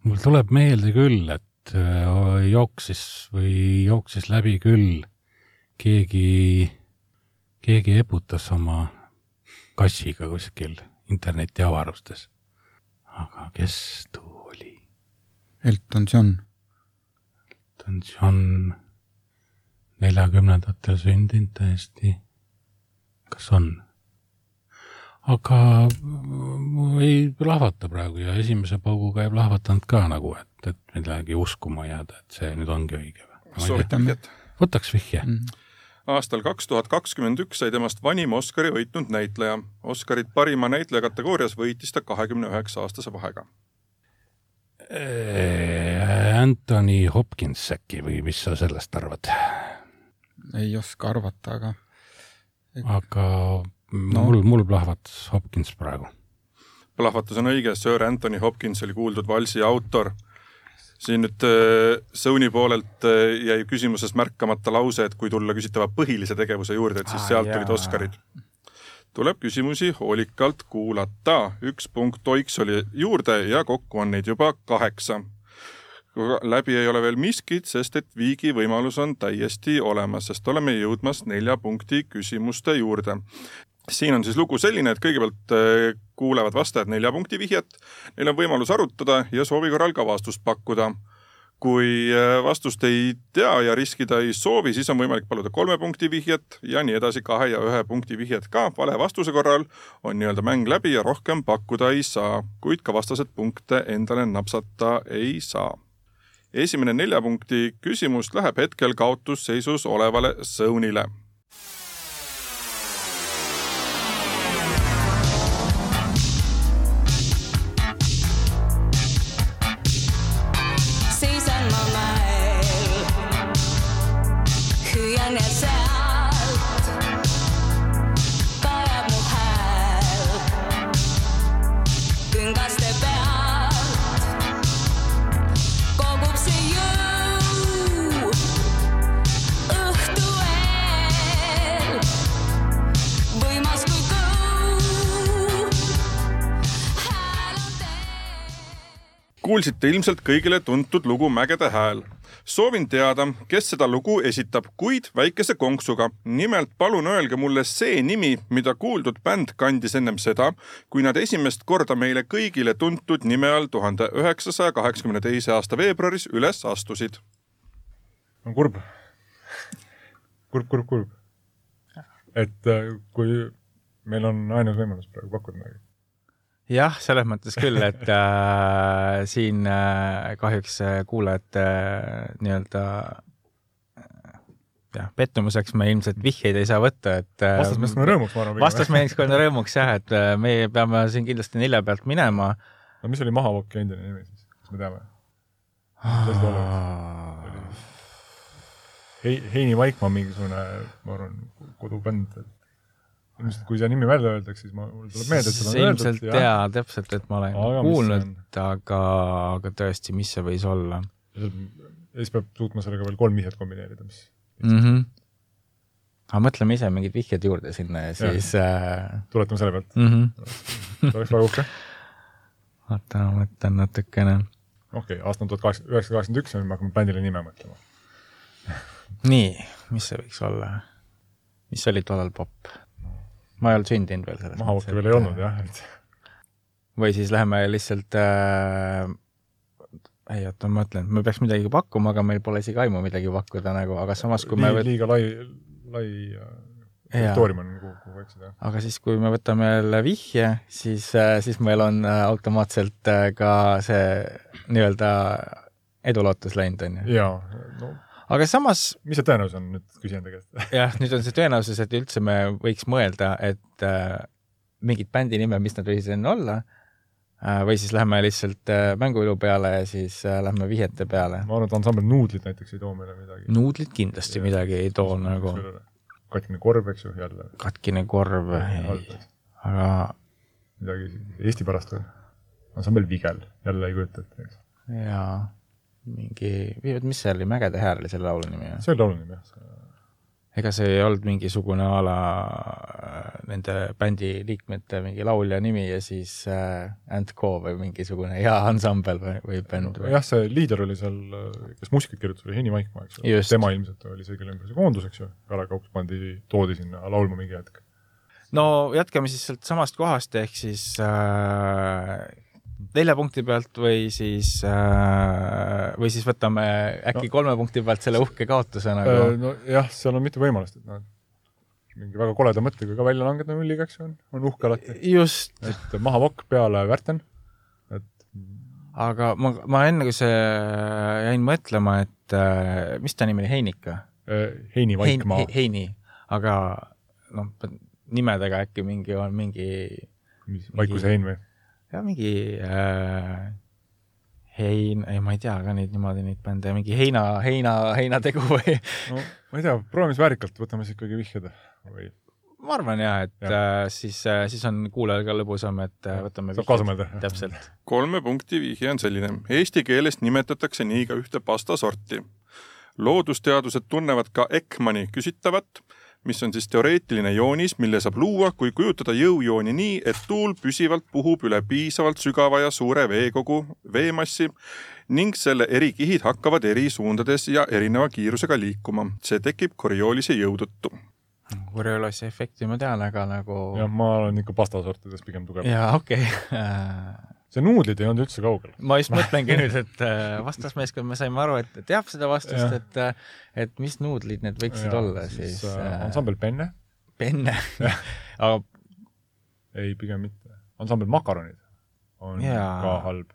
mul tuleb meelde küll, et äh, jooksis või jooksis läbi küll keegi, keegi eputas oma kassiga kuskil internetiavarustes aga kes too oli?
Elton John.
Elton John, neljakümnendatel sündinud täiesti. kas on? aga ei plahvata praegu ja esimese pauguga ei plahvatanud ka nagu, et, et midagi uskuma jääda, et see nüüd ongi õige või?
soovitan vihjet?
võtaks vihje mm. -hmm
aastal kaks tuhat kakskümmend üks sai temast vanim Oscari võitnud näitleja. Oscarit parima näitleja kategoorias võitis ta kahekümne üheksa aastase vahega.
Anthony Hopkins äkki või mis sa sellest arvad?
ei oska arvata, aga
aga no. mul, mul plahvatas Hopkins praegu.
plahvatus on õige, Sir Anthony Hopkins oli kuuldud valsi autor. Siin nüüd äh, Sony poolelt äh, jäi küsimuses märkamata lause, et kui tulla küsitava põhilise tegevuse juurde, et siis ah, sealt jaa. tulid Oscarid. tuleb küsimusi hoolikalt kuulata, üks punkt Oiks oli juurde ja kokku on neid juba kaheksa läbi ei ole veel miskit, sest et viigi võimalus on täiesti olemas, sest oleme jõudmas nelja punkti küsimuste juurde siin on siis lugu selline, et kõigepealt äh, kuulevad vastajad nelja punkti vihjet, neil on võimalus arutada ja soovi korral ka vastust pakkuda. kui äh, vastust ei tea ja riskida ei soovi, siis on võimalik paluda kolme punkti vihjet ja nii edasi, kahe ja ühe punkti vihjet ka. vale vastuse korral on nii-öelda mäng läbi ja rohkem pakkuda ei saa, kuid ka vastased punkte endale napsata ei saa esimene nelja punkti küsimus läheb hetkel kaotusseisus olevale Zonile. Kuulsite ilmselt kõigile tuntud lugu Mägede hääl. soovin teada, kes seda lugu esitab, kuid väikese konksuga. nimelt palun öelge mulle see nimi, mida kuuldud bänd kandis ennem seda, kui nad esimest korda meile kõigile tuntud nime all tuhande üheksasaja kaheksakümne teise aasta veebruaris üles astusid.
on kurb. kurb, kurb, kurb. et äh, kui meil on ainus võimalus praegu pakkuda midagi.
Jah, selles mõttes küll, et äh, siin äh, kahjuks äh, kuulajate äh, nii-öelda äh, jah, pettumuseks me ilmselt vihjeid ei saa võtta, et äh,
vastasmeeskonna rõõmuks, ma arvan.
vastasmeeskonna rõõmuks jah, et äh, meie peame siin kindlasti nelja pealt minema.
no mis oli Mahavokki endine nimi siis, kas me teame? Heini Vaikmaa mingisugune, ma arvan, kodubänd. Ilmselt kui see nimi välja öeldakse, siis ma, mul tuleb meelde, et seda on öeldud.
ilmselt jaa, täpselt, et ma olen
Aga
kuulnud, aga, aga tõesti, mis see võis olla
ja siis peab suutma sellega veel kolm vihjet kombineerida, mis
mm? -hmm. aga mõtleme ise mingid vihjed juurde sinna ja siis äh,
tuletame selle pealt.
mm -hmm.
oleks väga uhke.
oota, ma mõtlen natukene.
okei okay,, aasta on tuhat kaheksasada, üheksasada kaheksakümmend üks ja nüüd me hakkame bändile nime mõtlema.
nii, mis see võiks olla? mis oli tollal popp? Ma ei olnud sündinud veel selles
Mahavokki veel ei olnud jah, et
või siis läheme lihtsalt äh, ei oota, ma mõtlen, me peaks midagi pakkuma, aga meil pole isegi aimu midagi pakkuda nagu, aga samas kui me võt-
liiga lai, lai äh, territoorium on, kuhu, kuhu eksida.
aga siis, kui me võtame jälle vihje, siis, siis meil on äh, automaatselt äh, ka see nii-öelda edulootus läinud, on ju.
jaa, no
aga samas
mis see tõenäosus on nüüd, küsin teie käest.
jah, nüüd on see tõenäosus, et üldse me võiks mõelda, et äh, mingit bändi nime, mis nad võisid enne olla äh,, või siis lähme lihtsalt äh, mänguilu peale ja siis äh, lähme vihjete peale.
ma arvan, et ansambel Nuudlid näiteks ei too meile midagi.
nuudlid kindlasti midagi ei too nagu,
katkine korv, eks ju, jälle
katkine korv, aga
midagi Eesti pärast veel. ansambel Vigel, jälle ei kujuta ette, eks.
jaa, mingi, mis see oli, Mägede hääl oli selle laulu nimi või?
see oli laulu nimi jah.
ega see ei olnud mingisugune a la äh, nende bändi liikmete mingi laulja nimi ja siis äh, Ant Co või mingisugune hea ansambel või, või bänd või?
jah, see liider oli seal, kes muusikat kirjutas, oli Heini Vaikmaa, eks
Just..
tema ilmselt oli see, kelle ümber see koondus, eks ju. Kalev Kaups pandi, toodi sinna laulma mingi hetk.
no jätkame siis sealt samast kohast, ehk siis äh, nelja punkti pealt või siis äh,, või siis võtame äkki no. Kolme punkti pealt selle uhke kaotuse nagu
Äh, nojah, seal on mitu võimalust, et noh, mingi väga koleda mõttega ka välja langeda nulliga, eks ju, on, on uhke alati.
just,
et maha vokk peale Värten, et
aga ma, ma enne kui see jäin mõtlema, et äh, mis ta nimi oli, Heinika?
äh, Heini Vaikmaa
Hein,. Heini, aga noh, nimedega äkki mingi on mingi,
Vaikuse Hein või?
jah, mingi äh, hein-, ei ma ei tea ka neid niimoodi neid bände, mingi heina, heina, heinategu või
no ma ei tea, proovime siis väärikalt, võtame siis ikkagi vihjed või
ma arvan jah, et ja. äh, siis äh,, siis on kuulajal ka lõbusam, et äh, võtame
saab kaasa mõelda.
täpselt.
kolme punkti vihje on selline. Eesti keeles nimetatakse nii ka ühte pastasorti. loodusteadused tunnevad ka Ekmani küsitavat, mis on siis teoreetiline joonis, mille saab luua, kui kujutada jõujooni nii, et tuul püsivalt puhub üle piisavalt sügava ja suure veekogu veemassi ning selle eri kihid hakkavad eri suundades ja erineva kiirusega liikuma. see tekib Coriolis'i jõu tõttu.
Coriolis'i efekti ma tean, aga nagu
jah, ma olen ikka pastasortides pigem tugev.
jaa, okei okay.
see nuudlid ei olnud üldse kaugel.
ma just mõtlengi nüüd, et äh, vastasmeeskond, me saime aru, et teab seda vastust et, et mis nuudlid need võiksid ja, olla siis
äh,
äh,.
ansambel Penne,
penne. aga
ei pigem mitte. ansambel Makaronid on ja. ka halb.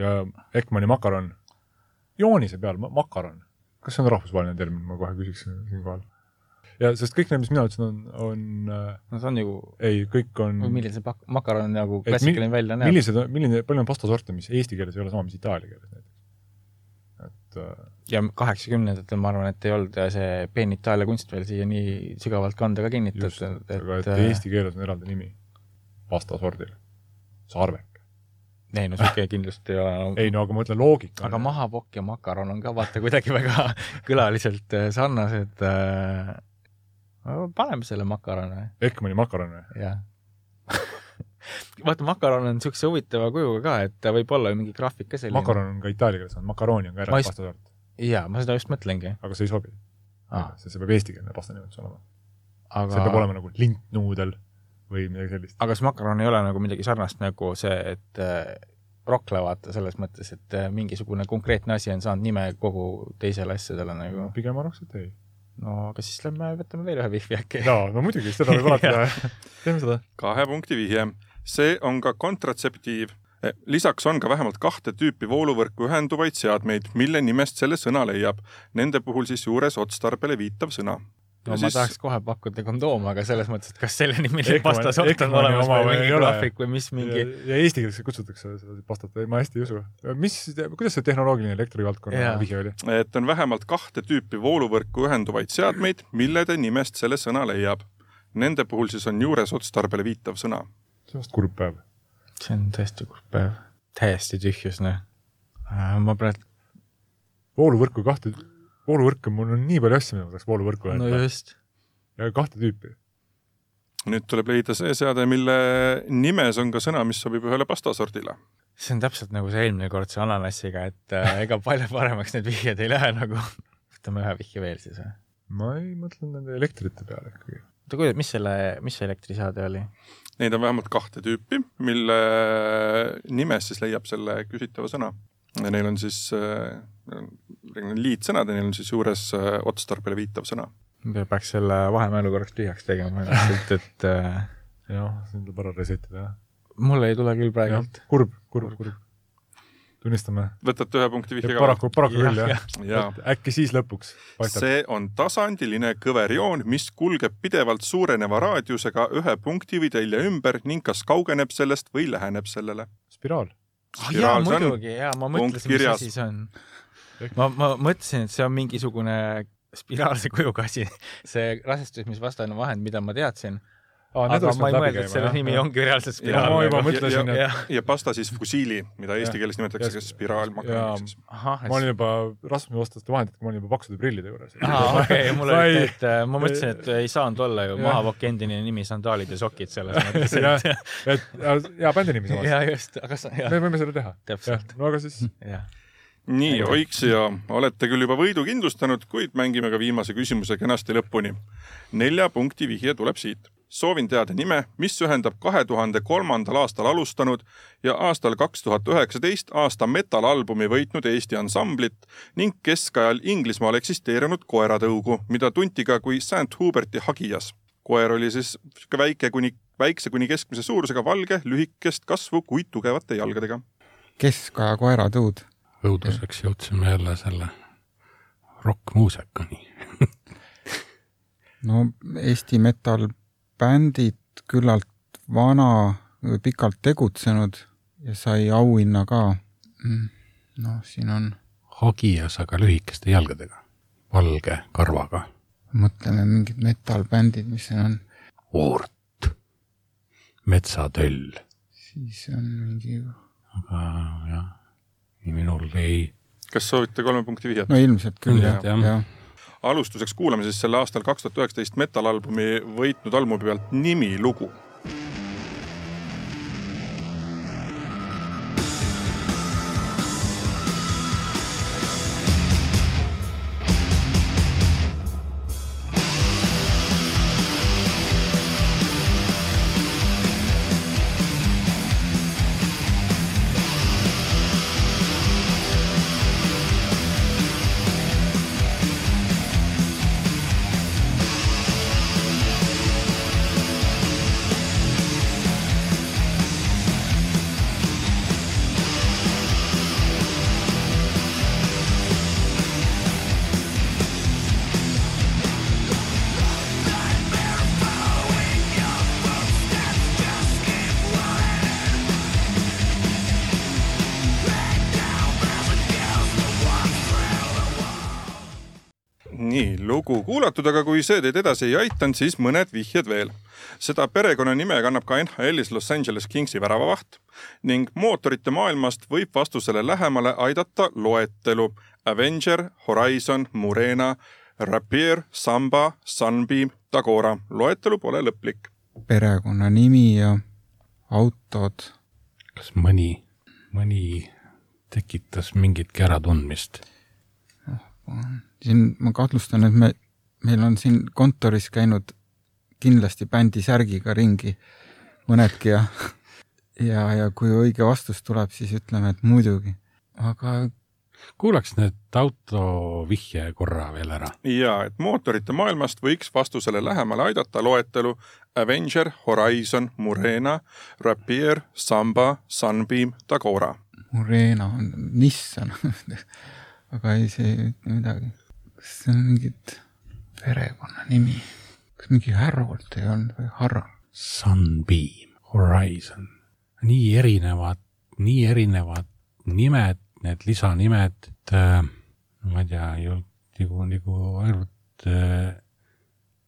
ja Ekmani makaron, joonise peal ma- makaron, kas see on rahvusvaheline termin, ma kohe küsiks siinkohal. Ja sest kõik need, mis mina ütlesin, on, on äh,
no see on ju,
ei, kõik on
milline see makaron nagu klassikaline välja näeb.
millised, milline, palju on pastasorte, mis eesti keeles ei ole sama, mis itaalia keeles näiteks. et äh,
ja kaheksakümnendatel ma arvan, et ei olnud see peen Itaalia kunst veel siia nii sügavalt kanda ka kinnitatud,
aga et
äh,
eesti keeles on eraldi nimi pastasordil, sarvek.
ei no siuke kindlasti ei ole no,.
ei no aga ma ütlen loogika.
aga mahapokk ja makaron on ka vaata kuidagi väga külaliselt äh, sarnased äh,. Paneme selle makaroni,
Ekmani makaron või?
jah. vaata, makaron on siukse huvitava kujuga ka, et ta võib olla ju mingi graafik ka selline.
makaron on ka itaalia keeles, makaroni on ka eraldi
just-
pastasort,
jaa, ma seda just mõtlengi
aga see ei sobi
ah,.
see, see peab eestikeelne pasta nimetus olema.
aga
see peab olema nagu lintnuudel või midagi sellist.
aga kas makaron ei ole nagu midagi sarnast nagu see, et äh, rokla vaata selles mõttes, et äh, mingisugune konkreetne asi on saanud nime kogu teisele asjadele nagu.
pigem arvaks, et ei.
No aga siis lähme võtame veel ühe vihvi äkki.
jaa, no muidugi, seda võib alati teha. teeme seda.
kahe punkti vihje. see on ka kontratseptiiv. lisaks on ka vähemalt kahte tüüpi vooluvõrku ühenduvaid seadmeid, mille nimest selle sõna leiab. Nende puhul siis juures otstarbele viitav sõna.
No
Ja
ma
siis-
tahaks kohe pakkuda kondoom, aga selles mõttes, et kas selle nimiline
Ekman-
pastasort on olemas
oma
või mingi graafik või mis mingi
ja, eesti keeles kutsutakse seda pastat, ma hästi ei usu. mis, kuidas see tehnoloogiline elektrivaldkonna vihje oli?
et on vähemalt kahte tüüpi vooluvõrku ühenduvaid seadmeid, millede nimest selle sõna leiab. Nende puhul siis on juures otstarbele viitav sõna.
see on vast kurb päev.
see on tõesti kurb päev. täiesti tühjus, noh. ma praegu,
vooluvõrku kahte, vooluvõrku, mul on nii palju asju, mida ma tahaks vooluvõrku
no
ühendada
just.
ja kahte tüüpi.
nüüd tuleb leida see seade, mille nimes on ka sõna, mis sobib ühele pastasordile.
see on täpselt nagu see eelmine kord see ananassiga, et äh, ega palju paremaks need vihjed ei lähe nagu. võtame ühe vihje veel siis või?
ma ei mõtle nende elektrite peale ikkagi.
oota, kuidas, mis selle, mis see elektriseade oli?
Neid on vähemalt kahte tüüpi, mille nimes siis leiab selle küsitava sõna. Neil on siis äh, liitsõnad ja neil on siis juures äh, otstarbele viitav sõna.
peaks selle vahemälu korraks tühjaks tegema, et, et äh,
jah, siin tuleb ära reset ida, jah.
mul ei tule küll
jah
praegult.,
kurb, kurb, kurb. tunnistame.
võtate ühe punkti vihje ka?
paraku, paraku küll,
Jah,
jah. äkki siis lõpuks paistab.
see on tasandiline kõverjoon, mis kulgeb pidevalt suureneva raadiusega ühe punktivõidelja ümber ning kas kaugeneb sellest või läheneb sellele.
spiraal.
ah,. jaa, muidugi, jaa, ma mõtlesin, mis asi see on. ma, ma mõtlesin, et see on mingisugune spiraalse kujuga asi, see rasestusmisvastane vahend, mida ma teadsin, aga ma ei mõelnud, et selle nimi ongi reaalselt
Ja ma juba
spiraal.
mõtlesin,
ja, ja,
et-
ja pasta siis fusiili, mida eesti
Jah.
keeles nimetatakse
Ja-
ka spiraalmakaroniks.
ahah,
ma olin juba rasvumisvastaste vahenditega, ma olin juba paksude prillide juures.
aa, okei, mul oli
ei-,
et äh, ma mõtlesin, et ei saanud olla ju
Jah.
Mahavokki endine nimi Sandaalid ja sokid selles mõttes,
jah
et,
et hea bändi nimi samas.
jaa, just, aga sa, jah,
me võime seda teha. jah
täpselt,,
no aga siis
jah.
nii, Oiks ja olete küll juba võidu kindlustanud, kuid mängime ka viimase küsimuse kenasti lõpuni. nelja punkti vihje tuleb siit. Soovin teada nime, mis ühendab kahe tuhande kolmandal aastal alustanud ja aastal kaks tuhat üheksateist aasta metalalbumi võitnud Eesti ansamblit ning keskajal Inglismaal eksisteerinud koeratõugu, mida tunti ka kui St Huberti hagijas. koer oli siis sihuke väike kuni, väikse kuni keskmise suurusega valge, lühikest kasvu, kuid tugevate jalgadega.
keskaja koeratõud.
õuduseks jõudsime jälle selle rokkmuusikani.
no Eesti metal-bändid küllalt vana, pikalt tegutsenud ja sai auhinna ka. noh, siin on,
hagias, aga lühikeste jalgadega, valge karvaga.
mõtleme mingid metallbändid, mis siin on,
oort, metsatöll,
siis on mingi,
aga jah, nii minul ei,
kas soovite kolme punkti vihjet?
no ilmselt küll jah
jah.
Alustuseks kuulame siis selle aastal kaks tuhat üheksateist metal-albumi võitnud albumi pealt Nimi lugu kuulatud, aga kui see teid edasi ei aitanud, siis mõned vihjed veel. seda perekonnanime kannab ka NHL-is Los Angeles Kingsi väravavaht ning mootorite maailmast võib vastusele lähemale aidata loetelu Avenger, Horizon, Murena, Rapier, Samba, Sunbeam, Tagora. loetelu pole lõplik.
perekonnanimi ja autod,
kas mõni, mõni tekitas mingitki äratundmist?
Siin ma kahtlustan, et me, meil on siin kontoris käinud kindlasti bändi särgiga ringi mõnedki ja, ja, ja kui õige vastus tuleb, siis ütleme, et muidugi, aga
kuulaks nüüd auto vihje korra veel ära.
ja et mootorite maailmast võiks vastusele lähemale aidata loetelu Avenger, Horizon, Murena, Rapier, Samba, Sunbeam, Tagora.
Murena on Nissan, aga ei, see ei ütle midagi. kas see on mingid perekonnanimi? kas mingi Harold ei olnud või Harro?
Sunbeam, Horizon, nii erinevad, nii erinevad nimed, need lisanimed, et äh, ma ei tea, ju nagu, nagu ainult äh,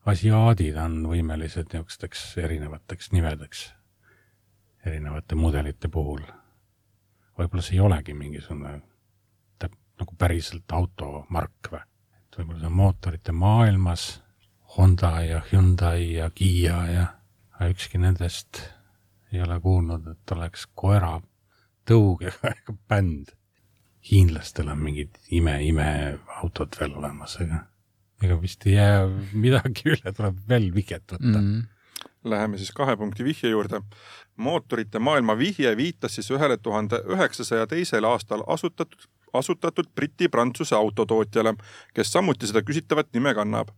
asiaadid on võimelised niisugusteks erinevateks nimedeks erinevate mudelite puhul. võib-olla see ei olegi mingisugune nagu päriselt automark või? et võib-olla see on mootorite maailmas Honda ja Hyundai ja Kiia ja aga ükski nendest ei ole kuulnud, et oleks koera tõugega bänd. hiinlastel on mingid ime-ime autod veel olemas, aga ega vist ei jää midagi üle, tuleb veel vihjet võtta mm..
mm..
Läheme siis kahe punkti vihje juurde. mootorite maailma vihje viitas siis ühele tuhande üheksasaja teisel aastal asutatud, asutatud Briti-Prantsuse autotootjale, kes samuti seda küsitavat nime kannab.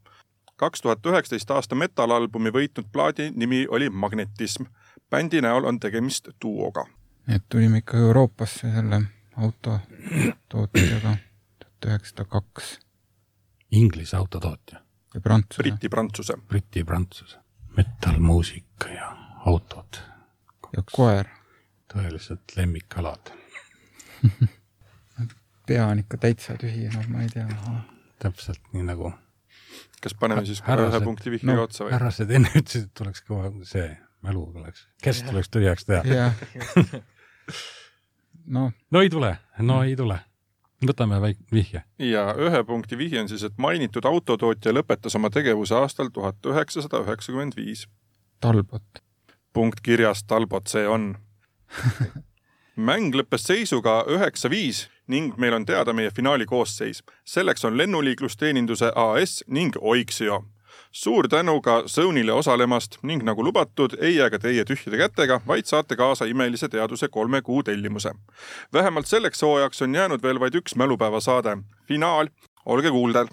kaks tuhat üheksateist aasta metalalbumi võitnud plaadi nimi oli Magnetism. bändi näol on tegemist duoga.
nii et tulime ikka Euroopasse selle autotootjaga tuhat üheksasada kaks
Inglise autotootja,
ja Prantsuse.
Briti-Prantsuse.
Briti-Prantsuse, metallmuusika ja autod,
ja koer.
tõelised lemmikalad.
pea on ikka täitsa tühi, no ma ei tea.
täpselt nii nagu
kas paneme siis
Härrased-
ühe punkti vihjega
no,
otsa või?
härrased enne ütlesid, et tuleks kõva see mälu tuleks, kes tuleks tühjaks teha.
noh,
no ei tule, no ei tule. võtame väik-, vihje.
ja ühe punkti vihje on siis, et mainitud autotootja lõpetas oma tegevuse aastal tuhat üheksasada üheksakümmend viis.
Talbot.
punkt kirjas, Talbot see on. mäng lõppes seisuga üheksa-viis ning meil on teada meie finaali koosseis. selleks on Lennuliiklusteeninduse AS ning Oiksio. suur tänu ka Zonile osalemast ning nagu lubatud, ei jää ka teie tühjade kätega, vaid saate kaasa imelise teaduse kolme kuu tellimuse. vähemalt selleks hooajaks on jäänud veel vaid üks mälupäeva saade, finaal, olge kuuldel